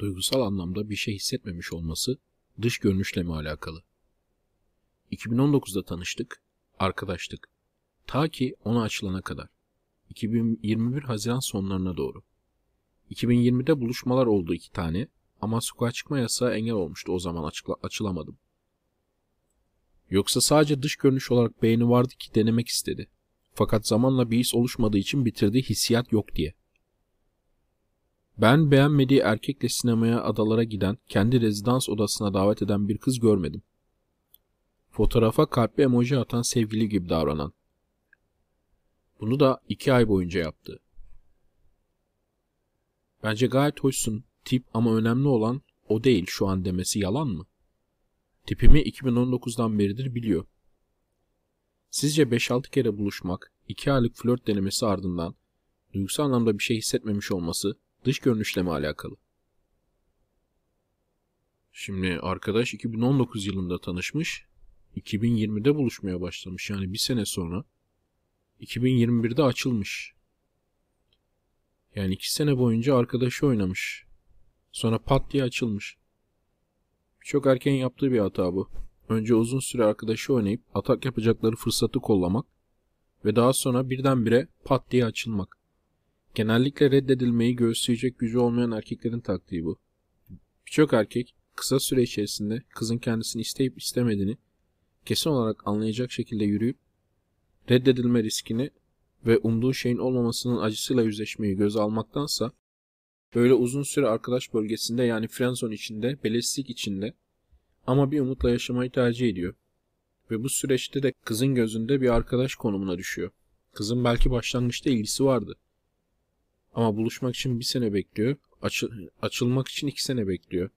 duygusal anlamda bir şey hissetmemiş olması dış görünüşle mi alakalı? 2019'da tanıştık, arkadaştık. Ta ki ona açılana kadar. 2021 Haziran sonlarına doğru. 2020'de buluşmalar oldu iki tane ama sokağa çıkma yasağı engel olmuştu o zaman açıkla, açılamadım. Yoksa sadece dış görünüş olarak beğeni vardı ki denemek istedi. Fakat zamanla bir his oluşmadığı için bitirdiği hissiyat yok diye. Ben beğenmediği erkekle sinemaya adalara giden, kendi rezidans odasına davet eden bir kız görmedim. Fotoğrafa kalpli emoji atan sevgili gibi davranan. Bunu da iki ay boyunca yaptı. Bence gayet hoşsun, tip ama önemli olan o değil şu an demesi yalan mı? Tipimi 2019'dan beridir biliyor. Sizce 5-6 kere buluşmak, 2 aylık flört denemesi ardından duygusal anlamda bir şey hissetmemiş olması dış görünüşle mi alakalı? Şimdi arkadaş 2019 yılında tanışmış, 2020'de buluşmaya başlamış yani bir sene sonra 2021'de açılmış. Yani iki sene boyunca arkadaşı oynamış. Sonra pat diye açılmış. Çok erken yaptığı bir hata bu. Önce uzun süre arkadaşı oynayıp atak yapacakları fırsatı kollamak ve daha sonra birdenbire pat diye açılmak. Genellikle reddedilmeyi göğüsleyecek gücü olmayan erkeklerin taktiği bu. Birçok erkek kısa süre içerisinde kızın kendisini isteyip istemediğini kesin olarak anlayacak şekilde yürüyüp reddedilme riskini ve umduğu şeyin olmamasının acısıyla yüzleşmeyi göze almaktansa böyle uzun süre arkadaş bölgesinde yani friendzone içinde, belirsizlik içinde ama bir umutla yaşamayı tercih ediyor. Ve bu süreçte de kızın gözünde bir arkadaş konumuna düşüyor. Kızın belki başlangıçta ilgisi vardı. Ama buluşmak için bir sene bekliyor. Açı, açılmak için iki sene bekliyor.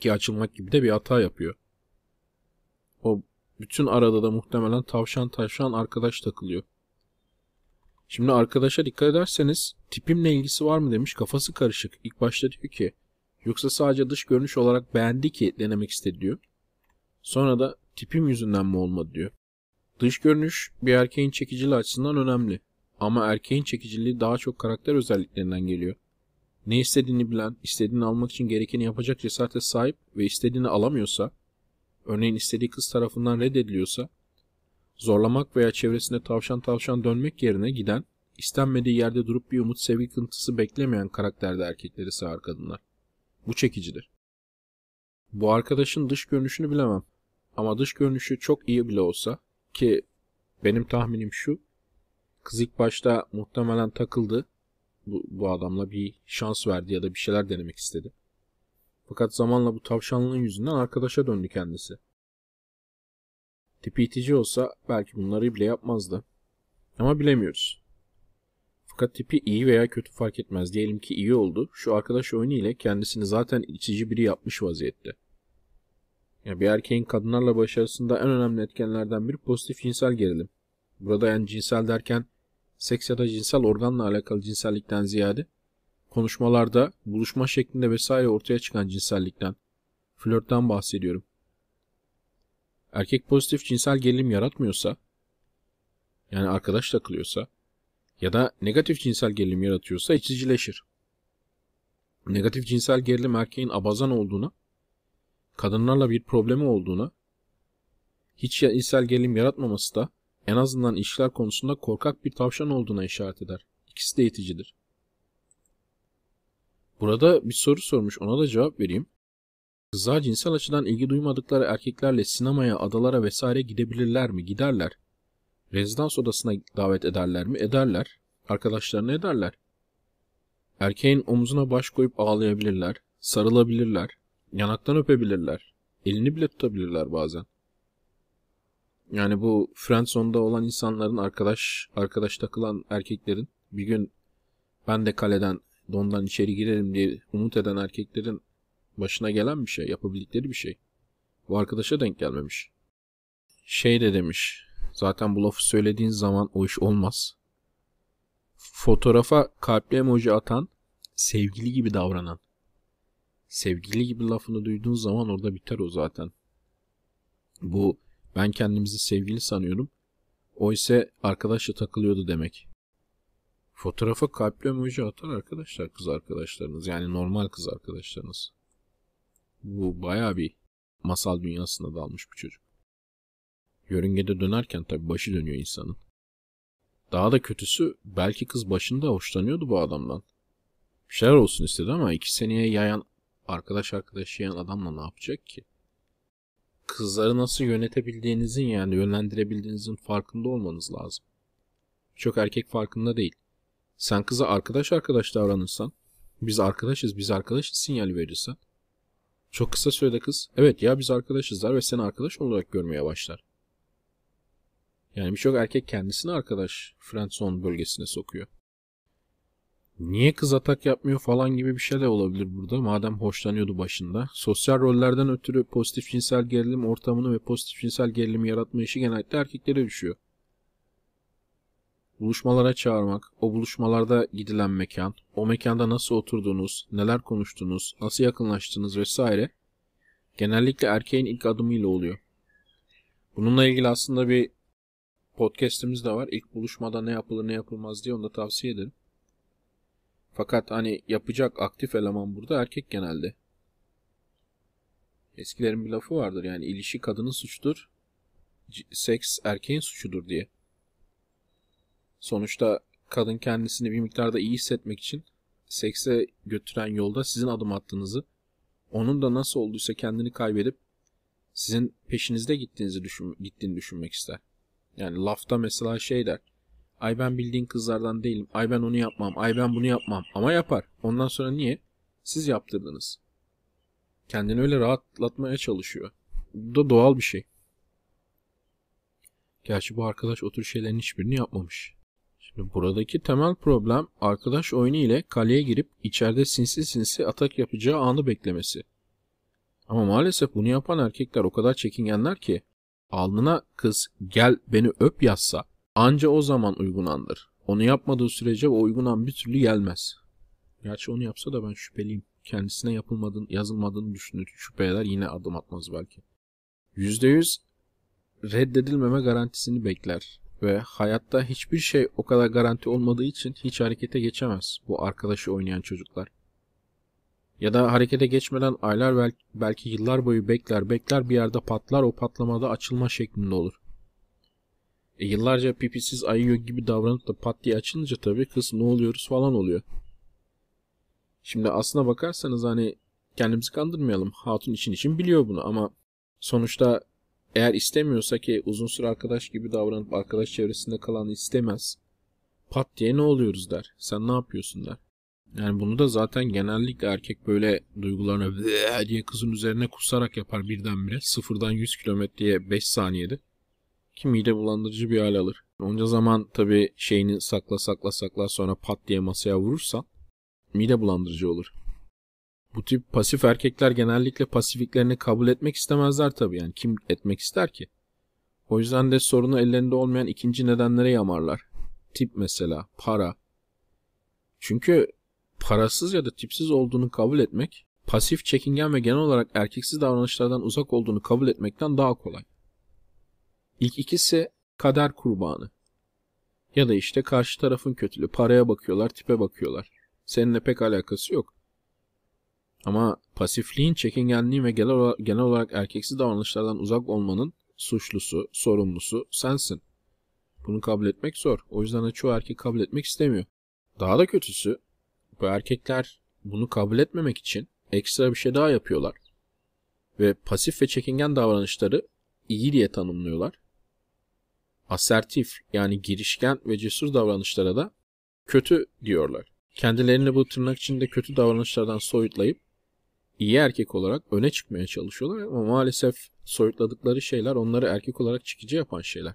Ki açılmak gibi de bir hata yapıyor. O bütün arada da muhtemelen tavşan tavşan arkadaş takılıyor. Şimdi arkadaşa dikkat ederseniz tipimle ilgisi var mı demiş kafası karışık. İlk başta diyor ki yoksa sadece dış görünüş olarak beğendi ki denemek istedi diyor. Sonra da tipim yüzünden mi olmadı diyor. Dış görünüş bir erkeğin çekiciliği açısından önemli. Ama erkeğin çekiciliği daha çok karakter özelliklerinden geliyor. Ne istediğini bilen, istediğini almak için gerekeni yapacak cesarete sahip ve istediğini alamıyorsa, örneğin istediği kız tarafından reddediliyorsa, zorlamak veya çevresinde tavşan tavşan dönmek yerine giden, istenmediği yerde durup bir umut sevgi kıntısı beklemeyen karakterde erkekleri sağır kadınlar. Bu çekicidir. Bu arkadaşın dış görünüşünü bilemem. Ama dış görünüşü çok iyi bile olsa ki benim tahminim şu. Kız ilk başta muhtemelen takıldı. Bu, bu adamla bir şans verdi ya da bir şeyler denemek istedi. Fakat zamanla bu tavşanlığın yüzünden arkadaşa döndü kendisi. Tipi itici olsa belki bunları bile yapmazdı. Ama bilemiyoruz. Fakat tipi iyi veya kötü fark etmez. Diyelim ki iyi oldu. Şu arkadaş oyunu ile kendisini zaten itici biri yapmış vaziyette. Yani bir erkeğin kadınlarla başarısında en önemli etkenlerden biri pozitif cinsel gerilim. Burada yani cinsel derken seks ya da cinsel organla alakalı cinsellikten ziyade konuşmalarda, buluşma şeklinde vesaire ortaya çıkan cinsellikten, flörtten bahsediyorum. Erkek pozitif cinsel gerilim yaratmıyorsa, yani arkadaş takılıyorsa ya da negatif cinsel gerilim yaratıyorsa içicileşir. Negatif cinsel gerilim erkeğin abazan olduğuna, kadınlarla bir problemi olduğuna, hiç cinsel gerilim yaratmaması da en azından işler konusunda korkak bir tavşan olduğuna işaret eder. İkisi de iticidir. Burada bir soru sormuş ona da cevap vereyim. Kızlar cinsel açıdan ilgi duymadıkları erkeklerle sinemaya, adalara vesaire gidebilirler mi? Giderler. Rezidans odasına davet ederler mi? Ederler. Arkadaşlarını ederler. Erkeğin omzuna baş koyup ağlayabilirler. Sarılabilirler. Yanaktan öpebilirler. Elini bile tutabilirler bazen. Yani bu friendzone'da olan insanların arkadaş arkadaş takılan erkeklerin bir gün ben de kaleden dondan içeri girerim diye umut eden erkeklerin başına gelen bir şey, yapabildikleri bir şey. Bu arkadaşa denk gelmemiş. Şey de demiş, zaten bu lafı söylediğin zaman o iş olmaz. Fotoğrafa kalpli emoji atan, sevgili gibi davranan. Sevgili gibi lafını duyduğun zaman orada biter o zaten. Bu ben kendimizi sevgili sanıyorum. O ise arkadaşla takılıyordu demek. Fotoğrafa kalpli emoji atar arkadaşlar kız arkadaşlarınız. Yani normal kız arkadaşlarınız. Bu baya bir masal dünyasına dalmış bir çocuk. Yörüngede dönerken tabii başı dönüyor insanın. Daha da kötüsü belki kız başında hoşlanıyordu bu adamdan. Bir şeyler olsun istedi ama iki seneye yayan arkadaş arkadaş yayan adamla ne yapacak ki? Kızları nasıl yönetebildiğinizin yani yönlendirebildiğinizin farkında olmanız lazım. Çok erkek farkında değil. Sen kıza arkadaş arkadaş davranırsan, biz arkadaşız biz arkadaşız sinyal verirsen, çok kısa sürede kız evet ya biz arkadaşızlar ve seni arkadaş olarak görmeye başlar. Yani birçok erkek kendisini arkadaş friendzone bölgesine sokuyor. Niye kız atak yapmıyor falan gibi bir şey de olabilir burada. Madem hoşlanıyordu başında. Sosyal rollerden ötürü pozitif cinsel gerilim ortamını ve pozitif cinsel gerilimi yaratma işi genellikle erkeklere düşüyor. Buluşmalara çağırmak, o buluşmalarda gidilen mekan, o mekanda nasıl oturduğunuz, neler konuştunuz, nasıl yakınlaştınız vesaire genellikle erkeğin ilk adımıyla oluyor. Bununla ilgili aslında bir podcast'imiz de var. İlk buluşmada ne yapılır ne yapılmaz diye onu da tavsiye ederim. Fakat hani yapacak aktif eleman burada erkek genelde. Eskilerin bir lafı vardır yani ilişki kadının suçudur, seks erkeğin suçudur diye. Sonuçta kadın kendisini bir miktarda iyi hissetmek için sekse götüren yolda sizin adım attığınızı, onun da nasıl olduysa kendini kaybedip sizin peşinizde gittiğinizi düşün, gittiğini düşünmek ister. Yani lafta mesela şey der. Ay ben bildiğin kızlardan değilim. Ay ben onu yapmam. Ay ben bunu yapmam. Ama yapar. Ondan sonra niye? Siz yaptırdınız. Kendini öyle rahatlatmaya çalışıyor. Bu da doğal bir şey. Gerçi bu arkadaş o tür şeylerin hiçbirini yapmamış. Şimdi buradaki temel problem arkadaş oyunu ile kaleye girip içeride sinsi sinsi atak yapacağı anı beklemesi. Ama maalesef bunu yapan erkekler o kadar çekingenler ki alnına kız gel beni öp yazsa anca o zaman uygun andır. Onu yapmadığı sürece o uygun an bir türlü gelmez. Gerçi onu yapsa da ben şüpheliyim. Kendisine yapılmadığını, yazılmadığını düşünür. Şüphe eder yine adım atmaz belki. %100 reddedilmeme garantisini bekler. Ve hayatta hiçbir şey o kadar garanti olmadığı için hiç harekete geçemez bu arkadaşı oynayan çocuklar. Ya da harekete geçmeden aylar belki yıllar boyu bekler bekler bir yerde patlar o patlamada açılma şeklinde olur. E yıllarca pipisiz ayıyor gibi davranıp da pat diye açılınca tabii kız ne oluyoruz falan oluyor. Şimdi aslına bakarsanız hani kendimizi kandırmayalım. Hatun için için biliyor bunu ama sonuçta eğer istemiyorsa ki uzun süre arkadaş gibi davranıp arkadaş çevresinde kalan istemez. Pat diye ne oluyoruz der. Sen ne yapıyorsun der. Yani bunu da zaten genellikle erkek böyle duygularını diye kızın üzerine kusarak yapar birdenbire. Sıfırdan 100 kilometreye 5 saniyede. Ki mide bulandırıcı bir hal alır. Onca zaman tabii şeyini sakla sakla sakla sonra pat diye masaya vurursan mide bulandırıcı olur. Bu tip pasif erkekler genellikle pasifiklerini kabul etmek istemezler tabii. Yani kim etmek ister ki? O yüzden de sorunu ellerinde olmayan ikinci nedenlere yamarlar. Tip mesela, para. Çünkü parasız ya da tipsiz olduğunu kabul etmek, pasif, çekingen ve genel olarak erkeksiz davranışlardan uzak olduğunu kabul etmekten daha kolay. İlk ikisi kader kurbanı. Ya da işte karşı tarafın kötülüğü. Paraya bakıyorlar, tipe bakıyorlar. Seninle pek alakası yok. Ama pasifliğin, çekingenliğin ve genel, genel olarak erkeksiz davranışlardan uzak olmanın suçlusu, sorumlusu sensin. Bunu kabul etmek zor. O yüzden de çoğu erkek kabul etmek istemiyor. Daha da kötüsü bu erkekler bunu kabul etmemek için ekstra bir şey daha yapıyorlar. Ve pasif ve çekingen davranışları iyi diye tanımlıyorlar. Asertif yani girişken ve cesur davranışlara da kötü diyorlar. Kendilerini bu tırnak içinde kötü davranışlardan soyutlayıp iyi erkek olarak öne çıkmaya çalışıyorlar ama maalesef soyutladıkları şeyler onları erkek olarak çıkıcı yapan şeyler.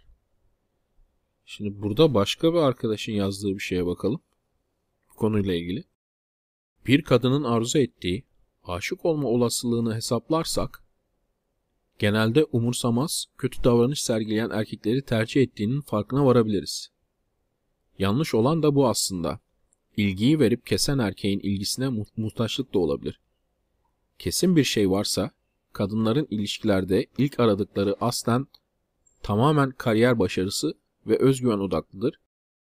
Şimdi burada başka bir arkadaşın yazdığı bir şeye bakalım. Bu konuyla ilgili. Bir kadının arzu ettiği aşık olma olasılığını hesaplarsak genelde umursamaz, kötü davranış sergileyen erkekleri tercih ettiğinin farkına varabiliriz. Yanlış olan da bu aslında. İlgiyi verip kesen erkeğin ilgisine muhtaçlık da olabilir. Kesin bir şey varsa kadınların ilişkilerde ilk aradıkları aslen tamamen kariyer başarısı ve özgüven odaklıdır.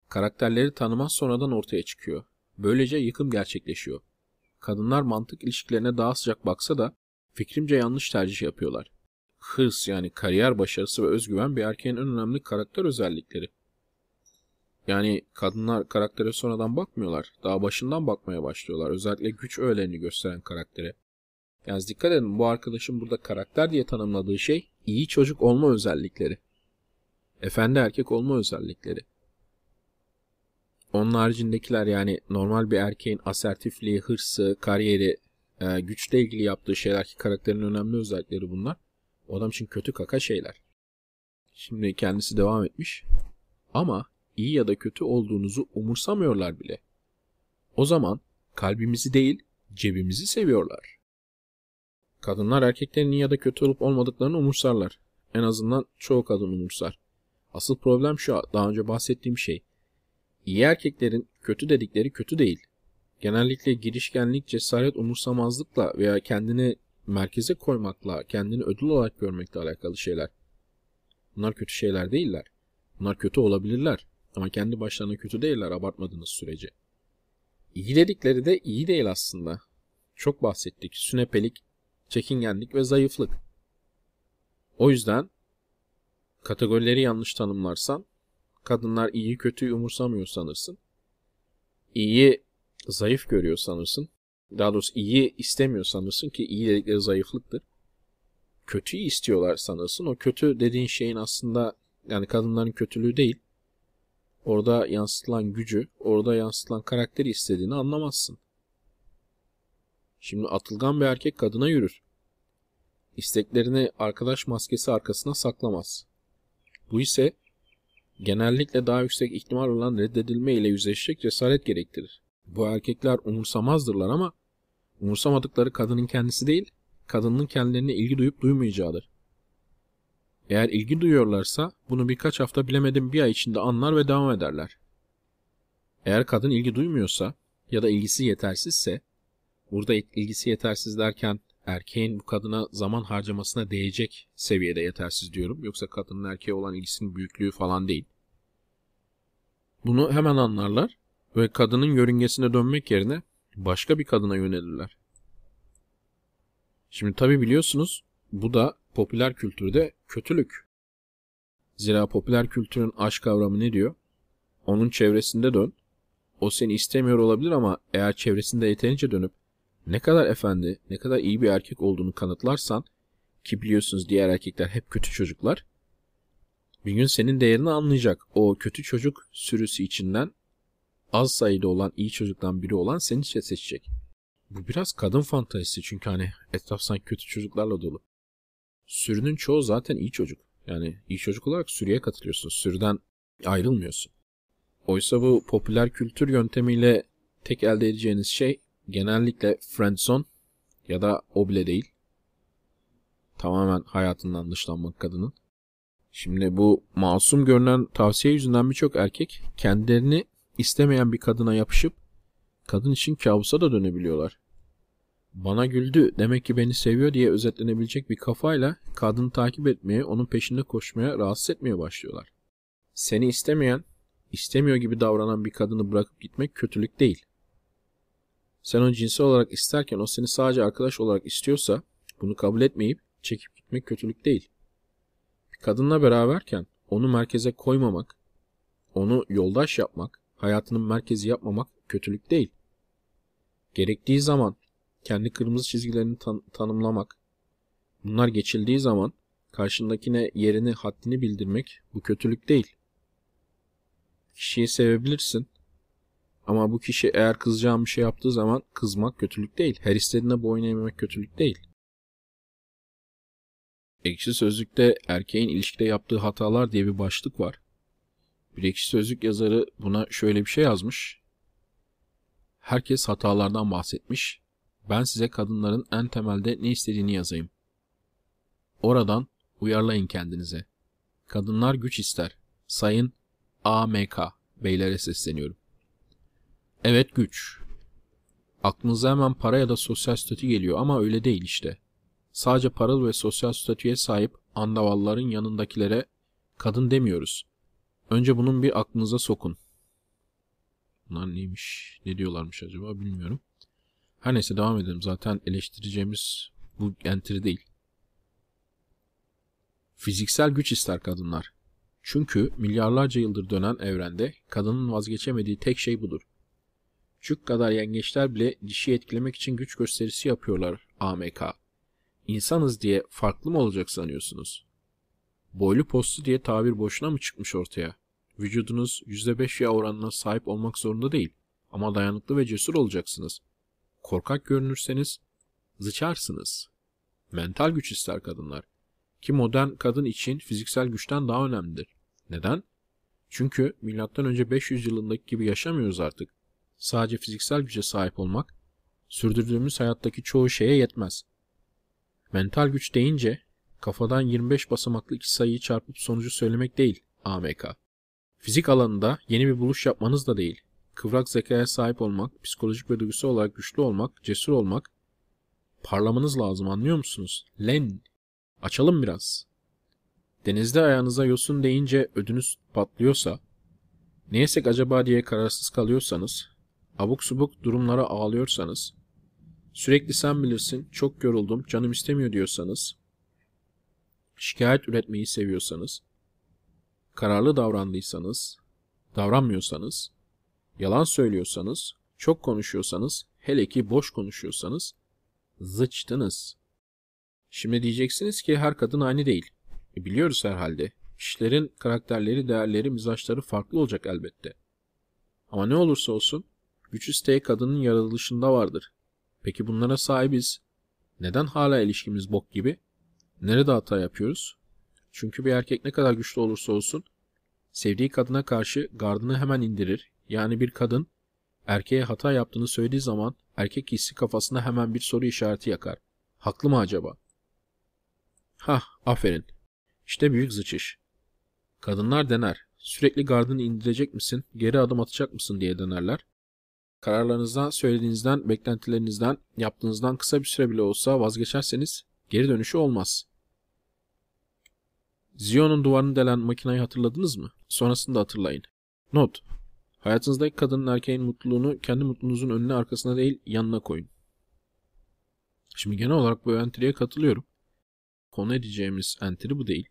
Karakterleri tanımaz sonradan ortaya çıkıyor. Böylece yıkım gerçekleşiyor. Kadınlar mantık ilişkilerine daha sıcak baksa da fikrimce yanlış tercih yapıyorlar. Hırs yani kariyer başarısı ve özgüven bir erkeğin en önemli karakter özellikleri. Yani kadınlar karaktere sonradan bakmıyorlar. Daha başından bakmaya başlıyorlar. Özellikle güç öğelerini gösteren karaktere. Yani dikkat edin bu arkadaşın burada karakter diye tanımladığı şey iyi çocuk olma özellikleri. Efendi erkek olma özellikleri. Onun haricindekiler yani normal bir erkeğin asertifliği, hırsı, kariyeri, e, güçle ilgili yaptığı şeyler ki karakterin önemli özellikleri bunlar. O adam için kötü kaka şeyler. Şimdi kendisi devam etmiş. Ama iyi ya da kötü olduğunuzu umursamıyorlar bile. O zaman kalbimizi değil cebimizi seviyorlar. Kadınlar erkeklerin iyi ya da kötü olup olmadıklarını umursarlar. En azından çoğu kadın umursar. Asıl problem şu daha önce bahsettiğim şey. İyi erkeklerin kötü dedikleri kötü değil. Genellikle girişkenlik, cesaret, umursamazlıkla veya kendini merkeze koymakla, kendini ödül olarak görmekle alakalı şeyler. Bunlar kötü şeyler değiller. Bunlar kötü olabilirler. Ama kendi başlarına kötü değiller abartmadığınız sürece. İyi dedikleri de iyi değil aslında. Çok bahsettik. Sünepelik, çekingenlik ve zayıflık. O yüzden kategorileri yanlış tanımlarsan kadınlar iyi kötüyü umursamıyor sanırsın. İyi zayıf görüyor sanırsın. Daha doğrusu iyi istemiyor sanırsın ki iyi dedikleri zayıflıktır. Kötüyü istiyorlar sanırsın. O kötü dediğin şeyin aslında yani kadınların kötülüğü değil. Orada yansıtılan gücü, orada yansıtılan karakteri istediğini anlamazsın. Şimdi atılgan bir erkek kadına yürür. İsteklerini arkadaş maskesi arkasına saklamaz. Bu ise genellikle daha yüksek ihtimal olan reddedilme ile yüzleşecek cesaret gerektirir. Bu erkekler umursamazdırlar ama umursamadıkları kadının kendisi değil, kadının kendilerine ilgi duyup duymayacağıdır. Eğer ilgi duyuyorlarsa bunu birkaç hafta bilemedim bir ay içinde anlar ve devam ederler. Eğer kadın ilgi duymuyorsa ya da ilgisi yetersizse, burada ilgisi yetersiz derken erkeğin bu kadına zaman harcamasına değecek seviyede yetersiz diyorum. Yoksa kadının erkeğe olan ilgisinin büyüklüğü falan değil. Bunu hemen anlarlar ve kadının yörüngesine dönmek yerine başka bir kadına yönelirler. Şimdi tabi biliyorsunuz bu da popüler kültürde kötülük. Zira popüler kültürün aşk kavramı ne diyor? Onun çevresinde dön. O seni istemiyor olabilir ama eğer çevresinde yeterince dönüp ne kadar efendi, ne kadar iyi bir erkek olduğunu kanıtlarsan ki biliyorsunuz diğer erkekler hep kötü çocuklar. Bir gün senin değerini anlayacak. O kötü çocuk sürüsü içinden az sayıda olan iyi çocuktan biri olan seni seçecek. Bu biraz kadın fantazisi çünkü hani etraf sanki kötü çocuklarla dolu. Sürünün çoğu zaten iyi çocuk. Yani iyi çocuk olarak sürüye katılıyorsun. Sürüden ayrılmıyorsun. Oysa bu popüler kültür yöntemiyle tek elde edeceğiniz şey genellikle friendzone ya da o bile değil. Tamamen hayatından dışlanmak kadının. Şimdi bu masum görünen tavsiye yüzünden birçok erkek kendilerini istemeyen bir kadına yapışıp kadın için kabusa da dönebiliyorlar. Bana güldü demek ki beni seviyor diye özetlenebilecek bir kafayla kadını takip etmeye, onun peşinde koşmaya, rahatsız etmeye başlıyorlar. Seni istemeyen, istemiyor gibi davranan bir kadını bırakıp gitmek kötülük değil. Sen onu cinsel olarak isterken o seni sadece arkadaş olarak istiyorsa bunu kabul etmeyip çekip gitmek kötülük değil. Bir kadınla beraberken onu merkeze koymamak, onu yoldaş yapmak, hayatının merkezi yapmamak kötülük değil. Gerektiği zaman kendi kırmızı çizgilerini tan- tanımlamak, bunlar geçildiği zaman karşındakine yerini, haddini bildirmek bu kötülük değil. Kişiyi sevebilirsin ama bu kişi eğer kızacağım bir şey yaptığı zaman kızmak kötülük değil. Her istediğine boyun eğmemek kötülük değil. Ekşi Sözlük'te erkeğin ilişkide yaptığı hatalar diye bir başlık var. Bir ekşi sözlük yazarı buna şöyle bir şey yazmış. Herkes hatalardan bahsetmiş. Ben size kadınların en temelde ne istediğini yazayım. Oradan uyarlayın kendinize. Kadınlar güç ister. Sayın AMK beylere sesleniyorum. Evet güç. Aklınıza hemen para ya da sosyal statü geliyor ama öyle değil işte. Sadece paralı ve sosyal statüye sahip andavalların yanındakilere kadın demiyoruz. Önce bunun bir aklınıza sokun. Bunlar neymiş? Ne diyorlarmış acaba bilmiyorum. Her neyse devam edelim. Zaten eleştireceğimiz bu entry değil. Fiziksel güç ister kadınlar. Çünkü milyarlarca yıldır dönen evrende kadının vazgeçemediği tek şey budur. Çük kadar yengeçler bile dişi etkilemek için güç gösterisi yapıyorlar AMK. İnsanız diye farklı mı olacak sanıyorsunuz? Boylu postlu diye tabir boşuna mı çıkmış ortaya? Vücudunuz %5 yağ oranına sahip olmak zorunda değil ama dayanıklı ve cesur olacaksınız. Korkak görünürseniz zıçarsınız. Mental güç ister kadınlar. Ki modern kadın için fiziksel güçten daha önemlidir. Neden? Çünkü M.Ö. 500 yılındaki gibi yaşamıyoruz artık. Sadece fiziksel güce sahip olmak, sürdürdüğümüz hayattaki çoğu şeye yetmez. Mental güç deyince kafadan 25 basamaklı iki sayıyı çarpıp sonucu söylemek değil AMK. Fizik alanında yeni bir buluş yapmanız da değil. Kıvrak zekaya sahip olmak, psikolojik ve duygusal olarak güçlü olmak, cesur olmak, parlamanız lazım anlıyor musunuz? Len, açalım biraz. Denizde ayağınıza yosun deyince ödünüz patlıyorsa, ne yesek acaba diye kararsız kalıyorsanız, abuk subuk durumlara ağlıyorsanız, sürekli sen bilirsin, çok yoruldum, canım istemiyor diyorsanız, şikayet üretmeyi seviyorsanız, kararlı davrandıysanız, davranmıyorsanız, yalan söylüyorsanız, çok konuşuyorsanız, hele ki boş konuşuyorsanız, zıçtınız. Şimdi diyeceksiniz ki her kadın aynı değil. E biliyoruz herhalde. Kişilerin karakterleri, değerleri, mizaçları farklı olacak elbette. Ama ne olursa olsun, güç isteği kadının yaratılışında vardır. Peki bunlara sahibiz. Neden hala ilişkimiz bok gibi? Nerede hata yapıyoruz? Çünkü bir erkek ne kadar güçlü olursa olsun sevdiği kadına karşı gardını hemen indirir. Yani bir kadın erkeğe hata yaptığını söylediği zaman erkek hissi kafasında hemen bir soru işareti yakar. Haklı mı acaba? Hah, aferin. İşte büyük zıçış. Kadınlar dener. Sürekli gardını indirecek misin, geri adım atacak mısın diye denerler. Kararlarınızdan, söylediğinizden, beklentilerinizden, yaptığınızdan kısa bir süre bile olsa vazgeçerseniz geri dönüşü olmaz. Zion'un duvarını delen makinayı hatırladınız mı? Sonrasında hatırlayın. Not. Hayatınızdaki kadının erkeğin mutluluğunu kendi mutluluğunuzun önüne arkasına değil yanına koyun. Şimdi genel olarak bu entry'ye katılıyorum. Konu edeceğimiz entry bu değil.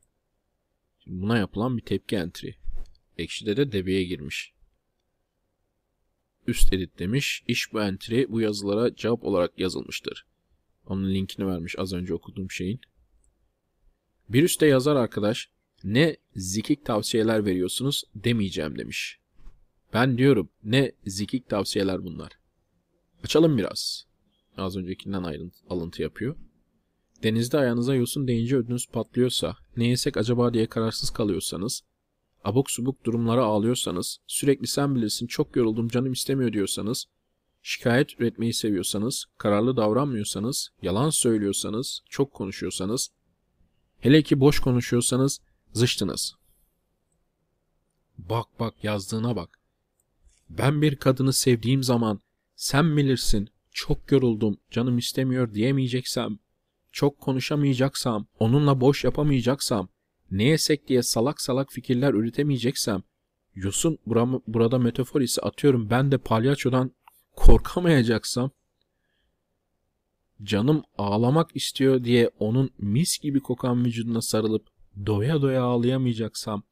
Şimdi buna yapılan bir tepki entry. Ekşi'de de debeye girmiş. Üst edit demiş. İş bu entry bu yazılara cevap olarak yazılmıştır. Onun linkini vermiş az önce okuduğum şeyin. Bir üstte yazar arkadaş ne zikik tavsiyeler veriyorsunuz demeyeceğim demiş. Ben diyorum ne zikik tavsiyeler bunlar. Açalım biraz. Az öncekinden ayrıntı, alıntı yapıyor. Denizde ayağınıza yosun deyince ödünüz patlıyorsa, ne yesek acaba diye kararsız kalıyorsanız, abuk subuk durumlara ağlıyorsanız, sürekli sen bilirsin çok yoruldum canım istemiyor diyorsanız, şikayet üretmeyi seviyorsanız, kararlı davranmıyorsanız, yalan söylüyorsanız, çok konuşuyorsanız, hele ki boş konuşuyorsanız zıştınız. Bak bak yazdığına bak. Ben bir kadını sevdiğim zaman sen bilirsin çok yoruldum canım istemiyor diyemeyeceksem, çok konuşamayacaksam, onunla boş yapamayacaksam, ne yesek diye salak salak fikirler üretemeyeceksem, Yosun burada metafor ise atıyorum ben de palyaçodan korkamayacaksam, canım ağlamak istiyor diye onun mis gibi kokan vücuduna sarılıp doya doya ağlayamayacaksam,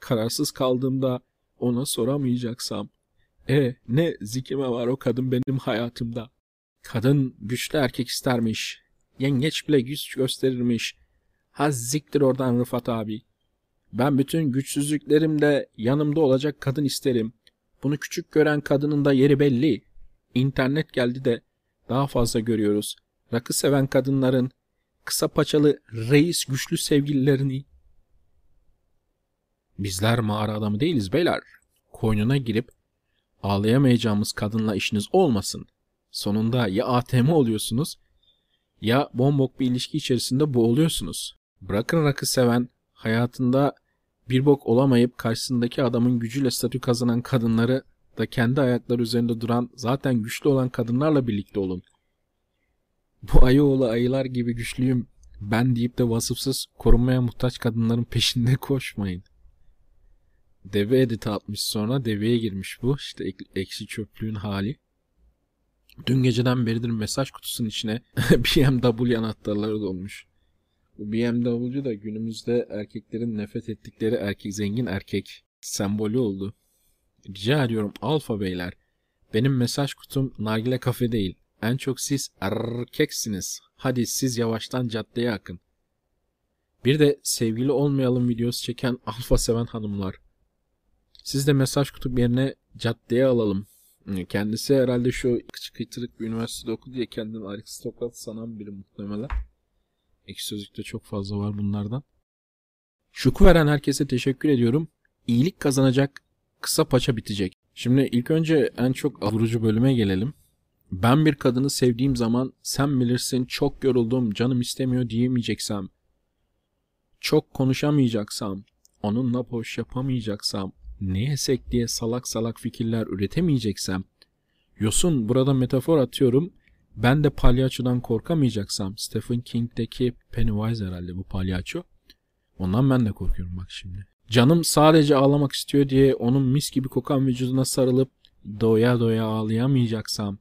kararsız kaldığımda ona soramayacaksam, e ne zikime var o kadın benim hayatımda. Kadın güçlü erkek istermiş. Yengeç bile güç gösterirmiş. Ha ziktir oradan Rıfat abi. Ben bütün güçsüzlüklerimde yanımda olacak kadın isterim. Bunu küçük gören kadının da yeri belli. İnternet geldi de daha fazla görüyoruz. Rakı seven kadınların kısa paçalı reis güçlü sevgililerini. Bizler mağara adamı değiliz beyler. Koynuna girip ağlayamayacağımız kadınla işiniz olmasın. Sonunda ya ATM oluyorsunuz ya bombok bir ilişki içerisinde boğuluyorsunuz. Bırakın rakı seven, hayatında bir bok olamayıp karşısındaki adamın gücüyle statü kazanan kadınları da kendi ayakları üzerinde duran zaten güçlü olan kadınlarla birlikte olun. Bu ayıoğlu ayılar gibi güçlüyüm ben deyip de vasıfsız korunmaya muhtaç kadınların peşinde koşmayın. Deve edit atmış sonra deveye girmiş bu. İşte ek- eksi çöplüğün hali. Dün geceden beridir mesaj kutusunun içine BMW anahtarları dolmuş. Bu BMW da günümüzde erkeklerin nefret ettikleri erkek zengin erkek sembolü oldu. Rica ediyorum alfa beyler. Benim mesaj kutum nargile kafe değil. En çok siz erkeksiniz. Hadi siz yavaştan caddeye akın. Bir de sevgili olmayalım videosu çeken alfa seven hanımlar. Siz de mesaj kutup yerine caddeye alalım. Kendisi herhalde şu küçük kıytırık bir üniversitede okudu diye kendini aristokrat sanan biri muhtemelen. Ekşi Sözlük'te çok fazla var bunlardan. Şuku veren herkese teşekkür ediyorum. İyilik kazanacak, kısa paça bitecek. Şimdi ilk önce en çok vurucu bölüme gelelim. Ben bir kadını sevdiğim zaman sen bilirsin çok yoruldum canım istemiyor diyemeyeceksem, çok konuşamayacaksam, onunla boş yapamayacaksam, ne yesek diye salak salak fikirler üretemeyeceksem, Yosun burada metafor atıyorum, ben de palyaçodan korkamayacaksam, Stephen King'deki Pennywise herhalde bu palyaço, ondan ben de korkuyorum bak şimdi. Canım sadece ağlamak istiyor diye onun mis gibi kokan vücuduna sarılıp doya doya ağlayamayacaksam,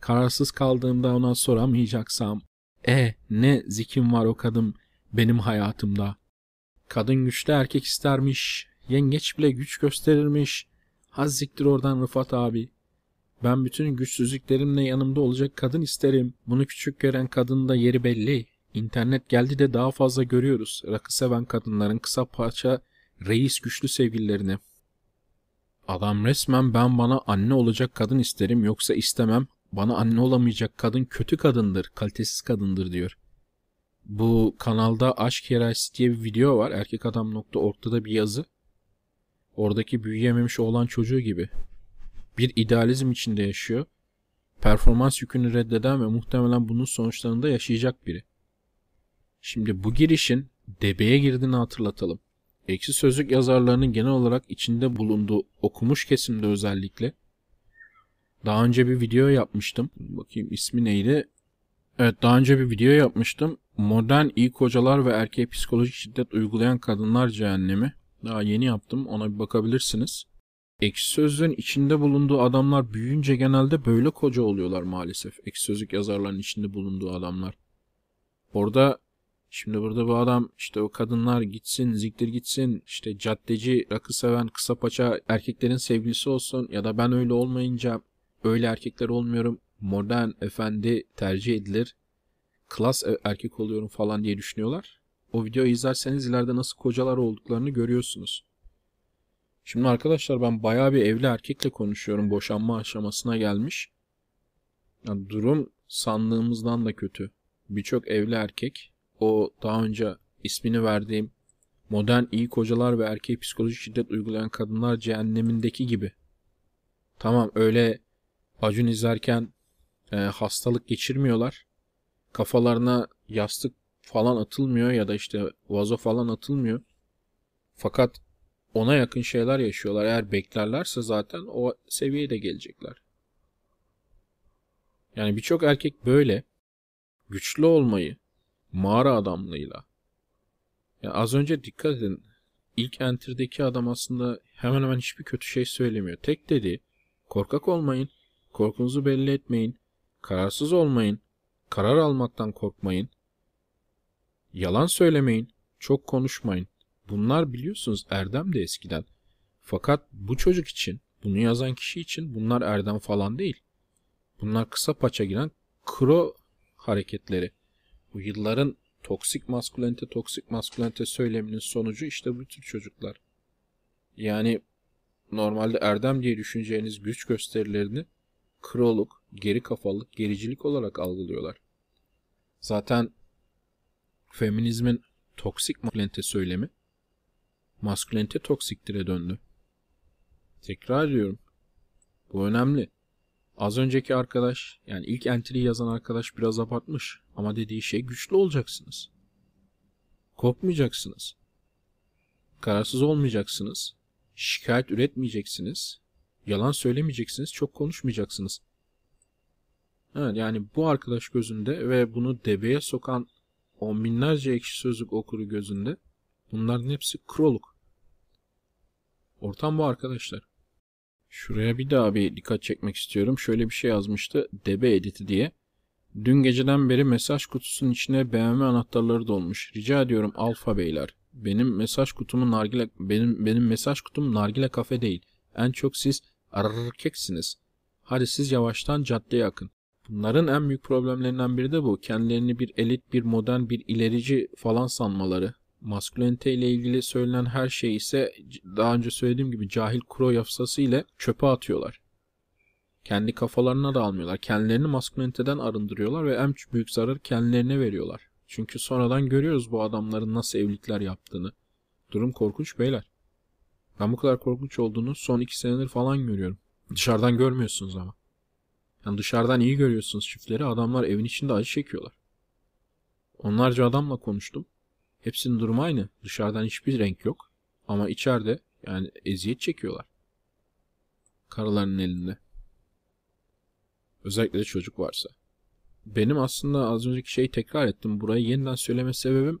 kararsız kaldığımda ona soramayacaksam, e ne zikim var o kadın benim hayatımda. Kadın güçlü erkek istermiş, yengeç bile güç gösterirmiş. Hazziktir oradan Rıfat abi. Ben bütün güçsüzlüklerimle yanımda olacak kadın isterim. Bunu küçük gören kadının da yeri belli. İnternet geldi de daha fazla görüyoruz. Rakı seven kadınların kısa parça reis güçlü sevgililerini. Adam resmen ben bana anne olacak kadın isterim yoksa istemem. Bana anne olamayacak kadın kötü kadındır, kalitesiz kadındır diyor. Bu kanalda aşk hiyerarşisi diye bir video var. Erkek adam nokta ortada bir yazı. Oradaki büyüyememiş olan çocuğu gibi. Bir idealizm içinde yaşıyor. Performans yükünü reddeden ve muhtemelen bunun sonuçlarında yaşayacak biri. Şimdi bu girişin debeye girdiğini hatırlatalım. Eksi sözlük yazarlarının genel olarak içinde bulunduğu okumuş kesimde özellikle daha önce bir video yapmıştım. Bakayım ismi neydi? Evet daha önce bir video yapmıştım. Modern iyi kocalar ve erkeğe psikolojik şiddet uygulayan kadınlar cehennemi. Daha yeni yaptım ona bir bakabilirsiniz. Ekşi Sözlüğün içinde bulunduğu adamlar büyüyünce genelde böyle koca oluyorlar maalesef. Ekşi Sözlük yazarlarının içinde bulunduğu adamlar. Orada şimdi burada bu adam işte o kadınlar gitsin ziktir gitsin işte caddeci rakı seven kısa paça erkeklerin sevgilisi olsun ya da ben öyle olmayınca öyle erkekler olmuyorum modern efendi tercih edilir klas erkek oluyorum falan diye düşünüyorlar. O videoyu izlerseniz ileride nasıl kocalar olduklarını görüyorsunuz. Şimdi arkadaşlar ben bayağı bir evli erkekle konuşuyorum. Boşanma aşamasına gelmiş. Yani durum sandığımızdan da kötü. Birçok evli erkek o daha önce ismini verdiğim modern iyi kocalar ve erkeğe psikolojik şiddet uygulayan kadınlar cehennemindeki gibi. Tamam öyle Acun izlerken e, hastalık geçirmiyorlar. Kafalarına yastık falan atılmıyor ya da işte vazo falan atılmıyor. Fakat ona yakın şeyler yaşıyorlar. Eğer beklerlerse zaten o seviyeye de gelecekler. Yani birçok erkek böyle güçlü olmayı mağara adamlığıyla yani az önce dikkat edin ilk enter'deki adam aslında hemen hemen hiçbir kötü şey söylemiyor. Tek dedi korkak olmayın, korkunuzu belli etmeyin, kararsız olmayın, karar almaktan korkmayın, yalan söylemeyin, çok konuşmayın. Bunlar biliyorsunuz erdem de eskiden. Fakat bu çocuk için, bunu yazan kişi için bunlar erdem falan değil. Bunlar kısa paça giren kro hareketleri. Bu yılların toksik maskülente toksik maskülente söyleminin sonucu işte bu tür çocuklar. Yani normalde erdem diye düşüneceğiniz güç gösterilerini kroluk, geri kafalık, gericilik olarak algılıyorlar. Zaten feminizmin toksik maskülente söylemi maskülente toksiktire döndü. Tekrar ediyorum. Bu önemli. Az önceki arkadaş yani ilk entry yazan arkadaş biraz abartmış ama dediği şey güçlü olacaksınız. Korkmayacaksınız. Kararsız olmayacaksınız. Şikayet üretmeyeceksiniz. Yalan söylemeyeceksiniz. Çok konuşmayacaksınız. Evet, yani bu arkadaş gözünde ve bunu debeye sokan on binlerce ekşi sözlük okuru gözünde bunların hepsi kroluk. Ortam bu arkadaşlar. Şuraya bir daha bir dikkat çekmek istiyorum. Şöyle bir şey yazmıştı. Debe editi diye. Dün geceden beri mesaj kutusunun içine BMW anahtarları dolmuş. Rica ediyorum alfa beyler. Benim mesaj kutumu nargile benim benim mesaj kutum nargile kafe değil. En çok siz erkeksiniz. Hadi siz yavaştan caddeye akın. Bunların en büyük problemlerinden biri de bu. Kendilerini bir elit, bir modern, bir ilerici falan sanmaları. Maskülenite ile ilgili söylenen her şey ise daha önce söylediğim gibi cahil kuro yafsası ile çöpe atıyorlar. Kendi kafalarına da almıyorlar. Kendilerini masküleniteden arındırıyorlar ve en büyük zararı kendilerine veriyorlar. Çünkü sonradan görüyoruz bu adamların nasıl evlilikler yaptığını. Durum korkunç beyler. Ben bu kadar korkunç olduğunu son iki senedir falan görüyorum. Dışarıdan görmüyorsunuz ama. Yani dışarıdan iyi görüyorsunuz çiftleri. Adamlar evin içinde acı çekiyorlar. Onlarca adamla konuştum. Hepsinin durumu aynı. Dışarıdan hiçbir renk yok. Ama içeride yani eziyet çekiyorlar. Karılarının elinde. Özellikle de çocuk varsa. Benim aslında az önceki şeyi tekrar ettim. Burayı yeniden söyleme sebebim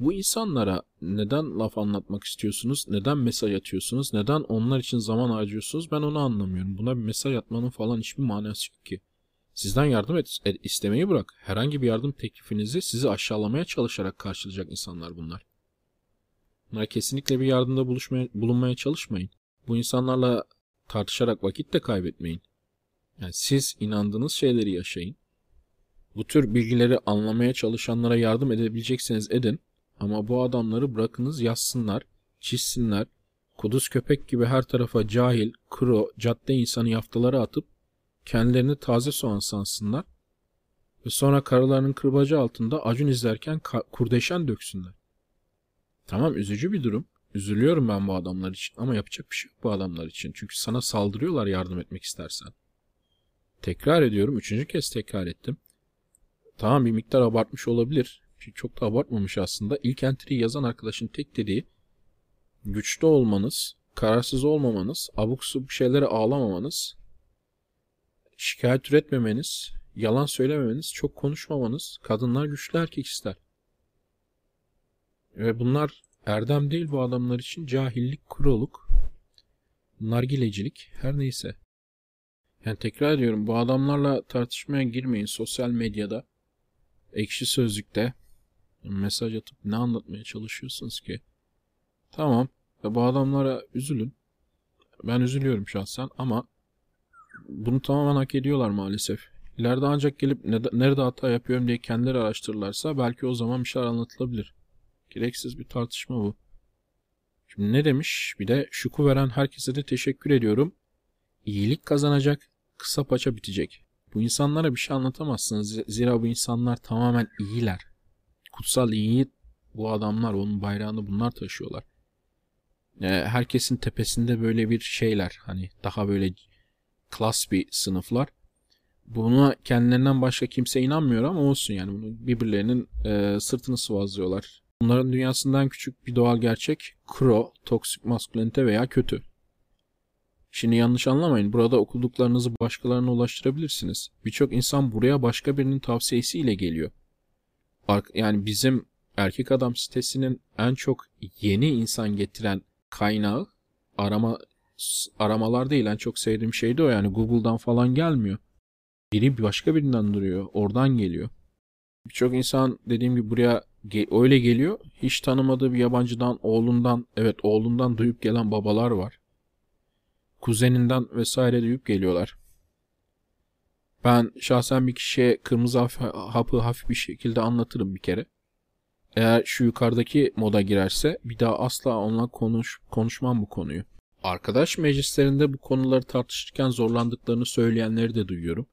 bu insanlara neden laf anlatmak istiyorsunuz? Neden mesaj atıyorsunuz? Neden onlar için zaman harcıyorsunuz? Ben onu anlamıyorum. Buna bir mesaj atmanın falan hiçbir manası yok ki. Sizden yardım et, et, istemeyi bırak. Herhangi bir yardım teklifinizi sizi aşağılamaya çalışarak karşılayacak insanlar bunlar. Bunlar kesinlikle bir yardımda buluşmaya, bulunmaya çalışmayın. Bu insanlarla tartışarak vakit de kaybetmeyin. Yani siz inandığınız şeyleri yaşayın. Bu tür bilgileri anlamaya çalışanlara yardım edebilecekseniz edin. Ama bu adamları bırakınız yazsınlar, çizsinler. Kuduz köpek gibi her tarafa cahil, kro, cadde insanı yaftaları atıp kendilerini taze soğan sansınlar. Ve sonra karılarının kırbacı altında acun izlerken kurdeşen döksünler. Tamam üzücü bir durum. Üzülüyorum ben bu adamlar için ama yapacak bir şey yok bu adamlar için. Çünkü sana saldırıyorlar yardım etmek istersen. Tekrar ediyorum. Üçüncü kez tekrar ettim. Tamam bir miktar abartmış olabilir. Çok da abartmamış aslında. İlk entry'yi yazan arkadaşın tek dediği güçlü olmanız, kararsız olmamanız, abuk subuk şeylere ağlamamanız, şikayet üretmemeniz, yalan söylememeniz, çok konuşmamanız, kadınlar güçlü erkek ister. Ve bunlar erdem değil bu adamlar için cahillik, kuroluk, nargilecilik her neyse. Yani tekrar ediyorum bu adamlarla tartışmaya girmeyin sosyal medyada, ekşi sözlükte mesaj atıp ne anlatmaya çalışıyorsunuz ki? Tamam bu adamlara üzülün. Ben üzülüyorum şahsen ama bunu tamamen hak ediyorlar maalesef. İleride ancak gelip nerede hata yapıyorum diye kendileri araştırırlarsa belki o zaman bir şeyler anlatılabilir. Gereksiz bir tartışma bu. Şimdi ne demiş? Bir de şuku veren herkese de teşekkür ediyorum. İyilik kazanacak, kısa paça bitecek. Bu insanlara bir şey anlatamazsınız. Zira bu insanlar tamamen iyiler. Kutsal iyi bu adamlar, onun bayrağını bunlar taşıyorlar. Herkesin tepesinde böyle bir şeyler. Hani daha böyle klas bir sınıflar. Buna kendilerinden başka kimse inanmıyor ama olsun yani bunu birbirlerinin e, sırtını sıvazlıyorlar. Bunların dünyasından küçük bir doğal gerçek kro, toksik maskülenite veya kötü. Şimdi yanlış anlamayın. Burada okuduklarınızı başkalarına ulaştırabilirsiniz. Birçok insan buraya başka birinin tavsiyesiyle geliyor. Yani bizim erkek adam sitesinin en çok yeni insan getiren kaynağı arama aramalar değil. En çok sevdiğim şey de o yani Google'dan falan gelmiyor. Biri başka birinden duruyor. Oradan geliyor. Birçok insan dediğim gibi buraya öyle geliyor. Hiç tanımadığı bir yabancıdan, oğlundan, evet oğlundan duyup gelen babalar var kuzeninden vesaire duyup geliyorlar. Ben şahsen bir kişiye kırmızı hapı hafif bir şekilde anlatırım bir kere. Eğer şu yukarıdaki moda girerse bir daha asla onunla konuş, konuşmam bu konuyu. Arkadaş meclislerinde bu konuları tartışırken zorlandıklarını söyleyenleri de duyuyorum.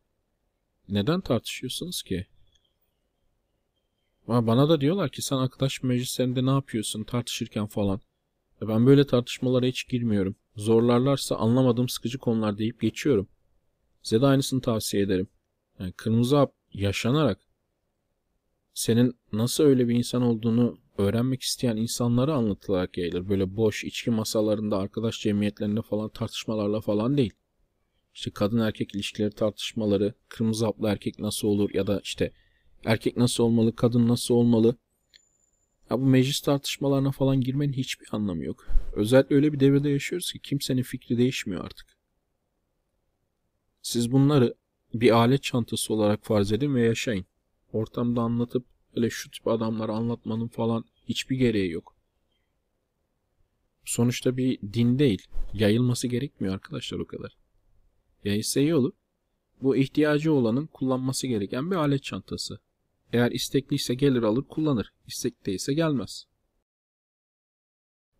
Neden tartışıyorsunuz ki? Bana da diyorlar ki sen arkadaş meclislerinde ne yapıyorsun tartışırken falan. Ben böyle tartışmalara hiç girmiyorum. Zorlarlarsa anlamadığım sıkıcı konular deyip geçiyorum. Size de aynısını tavsiye ederim. Yani kırmızı hap yaşanarak senin nasıl öyle bir insan olduğunu öğrenmek isteyen insanlara anlatılarak yayılır. Böyle boş içki masalarında, arkadaş cemiyetlerinde falan tartışmalarla falan değil. İşte kadın erkek ilişkileri tartışmaları, kırmızı haplı erkek nasıl olur ya da işte erkek nasıl olmalı, kadın nasıl olmalı. Ha bu meclis tartışmalarına falan girmenin hiçbir anlamı yok. Özellikle öyle bir devirde yaşıyoruz ki kimsenin fikri değişmiyor artık. Siz bunları bir alet çantası olarak farz edin ve yaşayın. Ortamda anlatıp öyle şu tip adamları anlatmanın falan hiçbir gereği yok. Sonuçta bir din değil. Yayılması gerekmiyor arkadaşlar o kadar. Yayılsa iyi olur. Bu ihtiyacı olanın kullanması gereken bir alet çantası. Eğer istekliyse gelir alır kullanır. İstek değilse gelmez.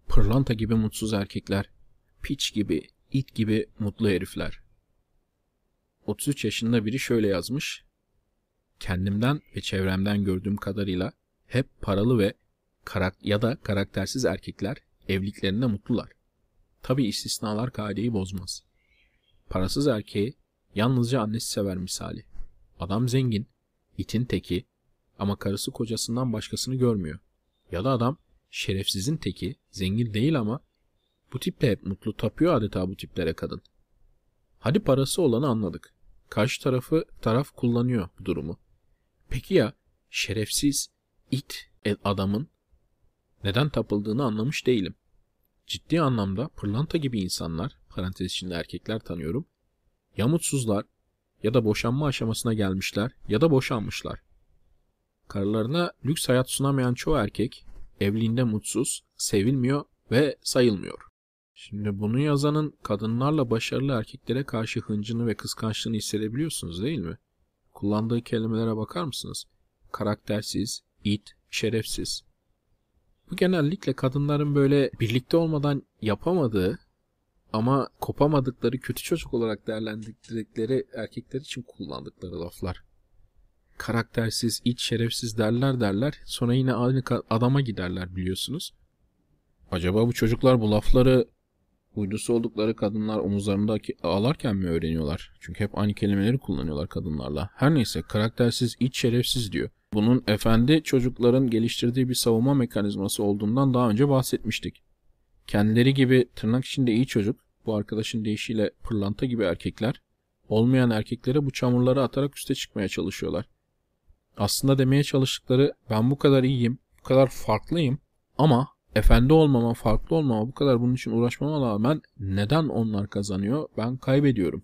Pırlanta gibi mutsuz erkekler. Piç gibi, it gibi mutlu herifler. 33 yaşında biri şöyle yazmış. Kendimden ve çevremden gördüğüm kadarıyla hep paralı ve karak ya da karaktersiz erkekler evliliklerinde mutlular. Tabi istisnalar kaideyi bozmaz. Parasız erkeği yalnızca annesi sever misali. Adam zengin, itin teki ama karısı kocasından başkasını görmüyor. Ya da adam şerefsizin teki, zengin değil ama bu tiple hep mutlu tapıyor adeta bu tiplere kadın. Hadi parası olanı anladık. Karşı tarafı taraf kullanıyor bu durumu. Peki ya şerefsiz it adamın neden tapıldığını anlamış değilim. Ciddi anlamda pırlanta gibi insanlar, parantez içinde erkekler tanıyorum, ya mutsuzlar ya da boşanma aşamasına gelmişler ya da boşanmışlar. Karılarına lüks hayat sunamayan çoğu erkek evliliğinde mutsuz, sevilmiyor ve sayılmıyor. Şimdi bunu yazanın kadınlarla başarılı erkeklere karşı hıncını ve kıskançlığını hissedebiliyorsunuz değil mi? Kullandığı kelimelere bakar mısınız? Karaktersiz, it, şerefsiz. Bu genellikle kadınların böyle birlikte olmadan yapamadığı ama kopamadıkları kötü çocuk olarak değerlendirdikleri erkekler için kullandıkları laflar. Karaktersiz, iç şerefsiz derler derler. Sonra yine aynı adama giderler biliyorsunuz. Acaba bu çocuklar bu lafları uydusu oldukları kadınlar omuzlarındaki ağlarken mi öğreniyorlar? Çünkü hep aynı kelimeleri kullanıyorlar kadınlarla. Her neyse karaktersiz, iç şerefsiz diyor. Bunun efendi çocukların geliştirdiği bir savunma mekanizması olduğundan daha önce bahsetmiştik. Kendileri gibi tırnak içinde iyi çocuk, bu arkadaşın deyişiyle pırlanta gibi erkekler, olmayan erkeklere bu çamurları atarak üste çıkmaya çalışıyorlar. Aslında demeye çalıştıkları ben bu kadar iyiyim, bu kadar farklıyım ama efendi olmama, farklı olmama, bu kadar bunun için uğraşmama rağmen neden onlar kazanıyor, ben kaybediyorum.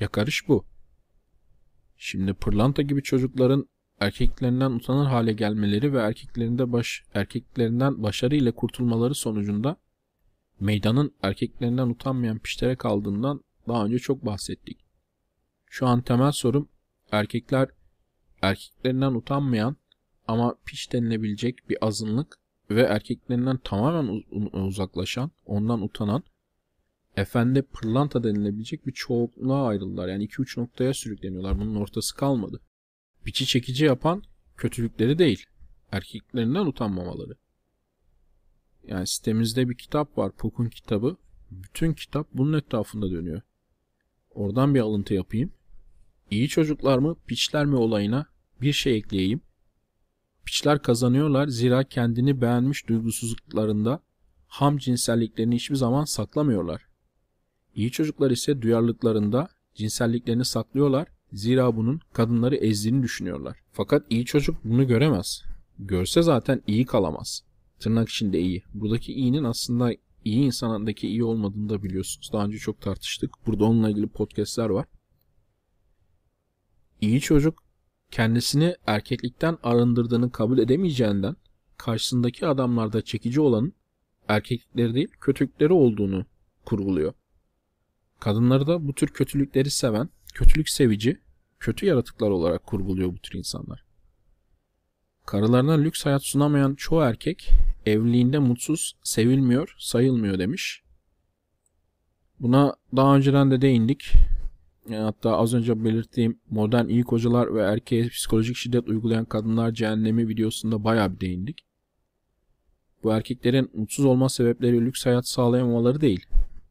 Yakarış bu. Şimdi pırlanta gibi çocukların erkeklerinden utanır hale gelmeleri ve erkeklerinde baş, erkeklerinden başarı ile kurtulmaları sonucunda meydanın erkeklerinden utanmayan pişlere kaldığından daha önce çok bahsettik. Şu an temel sorum erkekler erkeklerinden utanmayan ama piş denilebilecek bir azınlık ve erkeklerinden tamamen uzaklaşan, ondan utanan, efendi pırlanta denilebilecek bir çoğunluğa ayrıldılar. Yani iki uç noktaya sürükleniyorlar. Bunun ortası kalmadı. Biçi çekici yapan kötülükleri değil, erkeklerinden utanmamaları. Yani sitemizde bir kitap var, Puk'un kitabı. Bütün kitap bunun etrafında dönüyor. Oradan bir alıntı yapayım. İyi çocuklar mı, piçler mi olayına bir şey ekleyeyim. Piçler kazanıyorlar zira kendini beğenmiş duygusuzluklarında ham cinselliklerini hiçbir zaman saklamıyorlar. İyi çocuklar ise duyarlılıklarında cinselliklerini saklıyorlar zira bunun kadınları ezdiğini düşünüyorlar. Fakat iyi çocuk bunu göremez. Görse zaten iyi kalamaz. Tırnak içinde iyi. Buradaki iyinin aslında iyi insandaki iyi olmadığını da biliyorsunuz. Daha önce çok tartıştık. Burada onunla ilgili podcastler var. İyi çocuk kendisini erkeklikten arındırdığını kabul edemeyeceğinden karşısındaki adamlarda çekici olanın erkeklikleri değil kötülükleri olduğunu kurguluyor. Kadınları da bu tür kötülükleri seven, kötülük sevici, kötü yaratıklar olarak kurguluyor bu tür insanlar. Karılarına lüks hayat sunamayan çoğu erkek evliliğinde mutsuz, sevilmiyor, sayılmıyor demiş. Buna daha önceden de değindik. Hatta az önce belirttiğim modern iyi kocalar ve erkeğe psikolojik şiddet uygulayan kadınlar cehennemi videosunda bayağı bir değindik. Bu erkeklerin mutsuz olma sebepleri lüks hayat sağlayamamaları değil,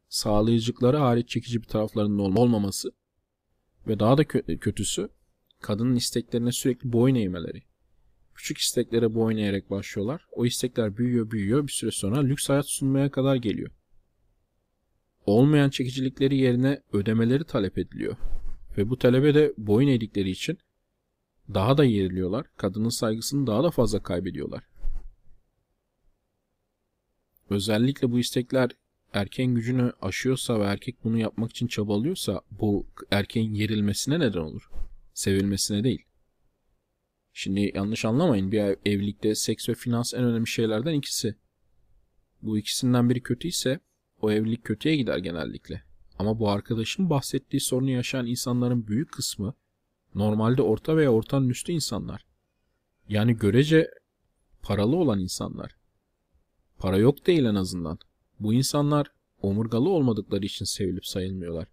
sağlayıcılıkları hariç çekici bir taraflarının olmaması ve daha da kötüsü kadının isteklerine sürekli boyun eğmeleri. Küçük isteklere boyun eğerek başlıyorlar. O istekler büyüyor büyüyor bir süre sonra lüks hayat sunmaya kadar geliyor. Olmayan çekicilikleri yerine ödemeleri talep ediliyor. Ve bu talebe de boyun eğdikleri için daha da yeriliyorlar. Kadının saygısını daha da fazla kaybediyorlar. özellikle bu istekler erkeğin gücünü aşıyorsa ve erkek bunu yapmak için çabalıyorsa bu erkeğin yerilmesine neden olur. Sevilmesine değil. Şimdi yanlış anlamayın bir evlilikte seks ve finans en önemli şeylerden ikisi. Bu ikisinden biri kötü ise o evlilik kötüye gider genellikle. Ama bu arkadaşın bahsettiği sorunu yaşayan insanların büyük kısmı normalde orta veya ortanın üstü insanlar. Yani görece paralı olan insanlar. Para yok değil en azından. Bu insanlar omurgalı olmadıkları için sevilip sayılmıyorlar.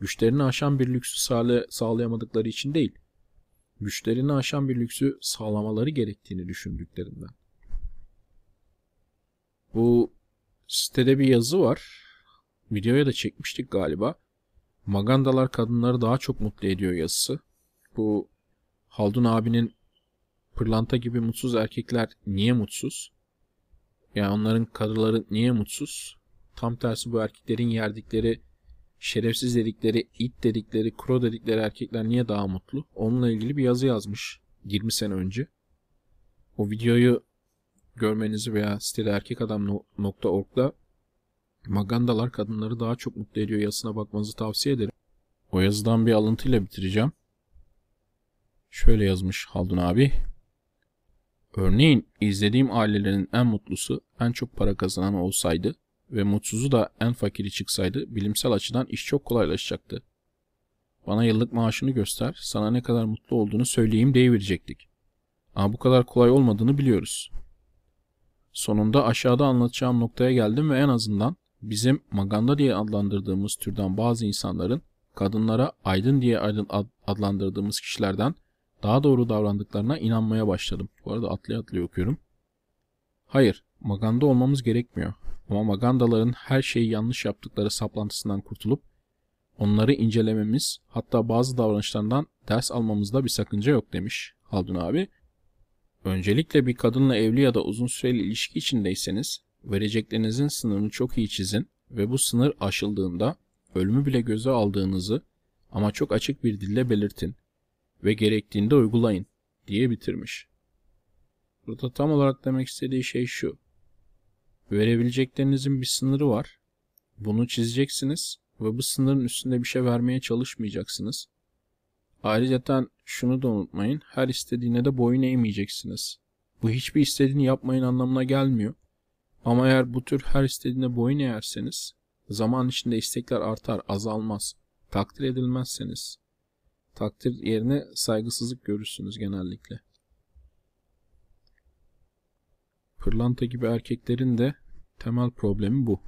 Güçlerini aşan bir lüksü sağlayamadıkları için değil, güçlerini aşan bir lüksü sağlamaları gerektiğini düşündüklerinden. Bu sitede bir yazı var. Videoya da çekmiştik galiba. Magandalar kadınları daha çok mutlu ediyor yazısı. Bu Haldun abinin pırlanta gibi mutsuz erkekler niye mutsuz? Yani onların karıları niye mutsuz? Tam tersi bu erkeklerin yerdikleri şerefsiz dedikleri, it dedikleri, kro dedikleri erkekler niye daha mutlu? Onunla ilgili bir yazı yazmış 20 sene önce. O videoyu görmenizi veya sitede erkekadam.org'da Magandalar kadınları daha çok mutlu ediyor yazısına bakmanızı tavsiye ederim. O yazıdan bir alıntıyla bitireceğim. Şöyle yazmış Haldun abi. Örneğin izlediğim ailelerin en mutlusu en çok para kazanan olsaydı ve mutsuzu da en fakiri çıksaydı bilimsel açıdan iş çok kolaylaşacaktı. Bana yıllık maaşını göster, sana ne kadar mutlu olduğunu söyleyeyim deyiverecektik. Ama bu kadar kolay olmadığını biliyoruz. Sonunda aşağıda anlatacağım noktaya geldim ve en azından bizim maganda diye adlandırdığımız türden bazı insanların kadınlara aydın diye adlandırdığımız kişilerden daha doğru davrandıklarına inanmaya başladım. Bu arada atlaya atlaya okuyorum. Hayır, maganda olmamız gerekmiyor. Ama magandaların her şeyi yanlış yaptıkları saplantısından kurtulup onları incelememiz hatta bazı davranışlarından ders almamızda bir sakınca yok demiş Haldun abi. Öncelikle bir kadınla evli ya da uzun süreli ilişki içindeyseniz vereceklerinizin sınırını çok iyi çizin ve bu sınır aşıldığında ölümü bile göze aldığınızı ama çok açık bir dille belirtin ve gerektiğinde uygulayın diye bitirmiş. Burada tam olarak demek istediği şey şu. Verebileceklerinizin bir sınırı var. Bunu çizeceksiniz ve bu sınırın üstünde bir şey vermeye çalışmayacaksınız. Ayrıca şunu da unutmayın. Her istediğine de boyun eğmeyeceksiniz. Bu hiçbir istediğini yapmayın anlamına gelmiyor. Ama eğer bu tür her istediğine boyun eğerseniz zaman içinde istekler artar, azalmaz. Takdir edilmezseniz takdir yerine saygısızlık görürsünüz genellikle. Pırlanta gibi erkeklerin de temel problemi bu.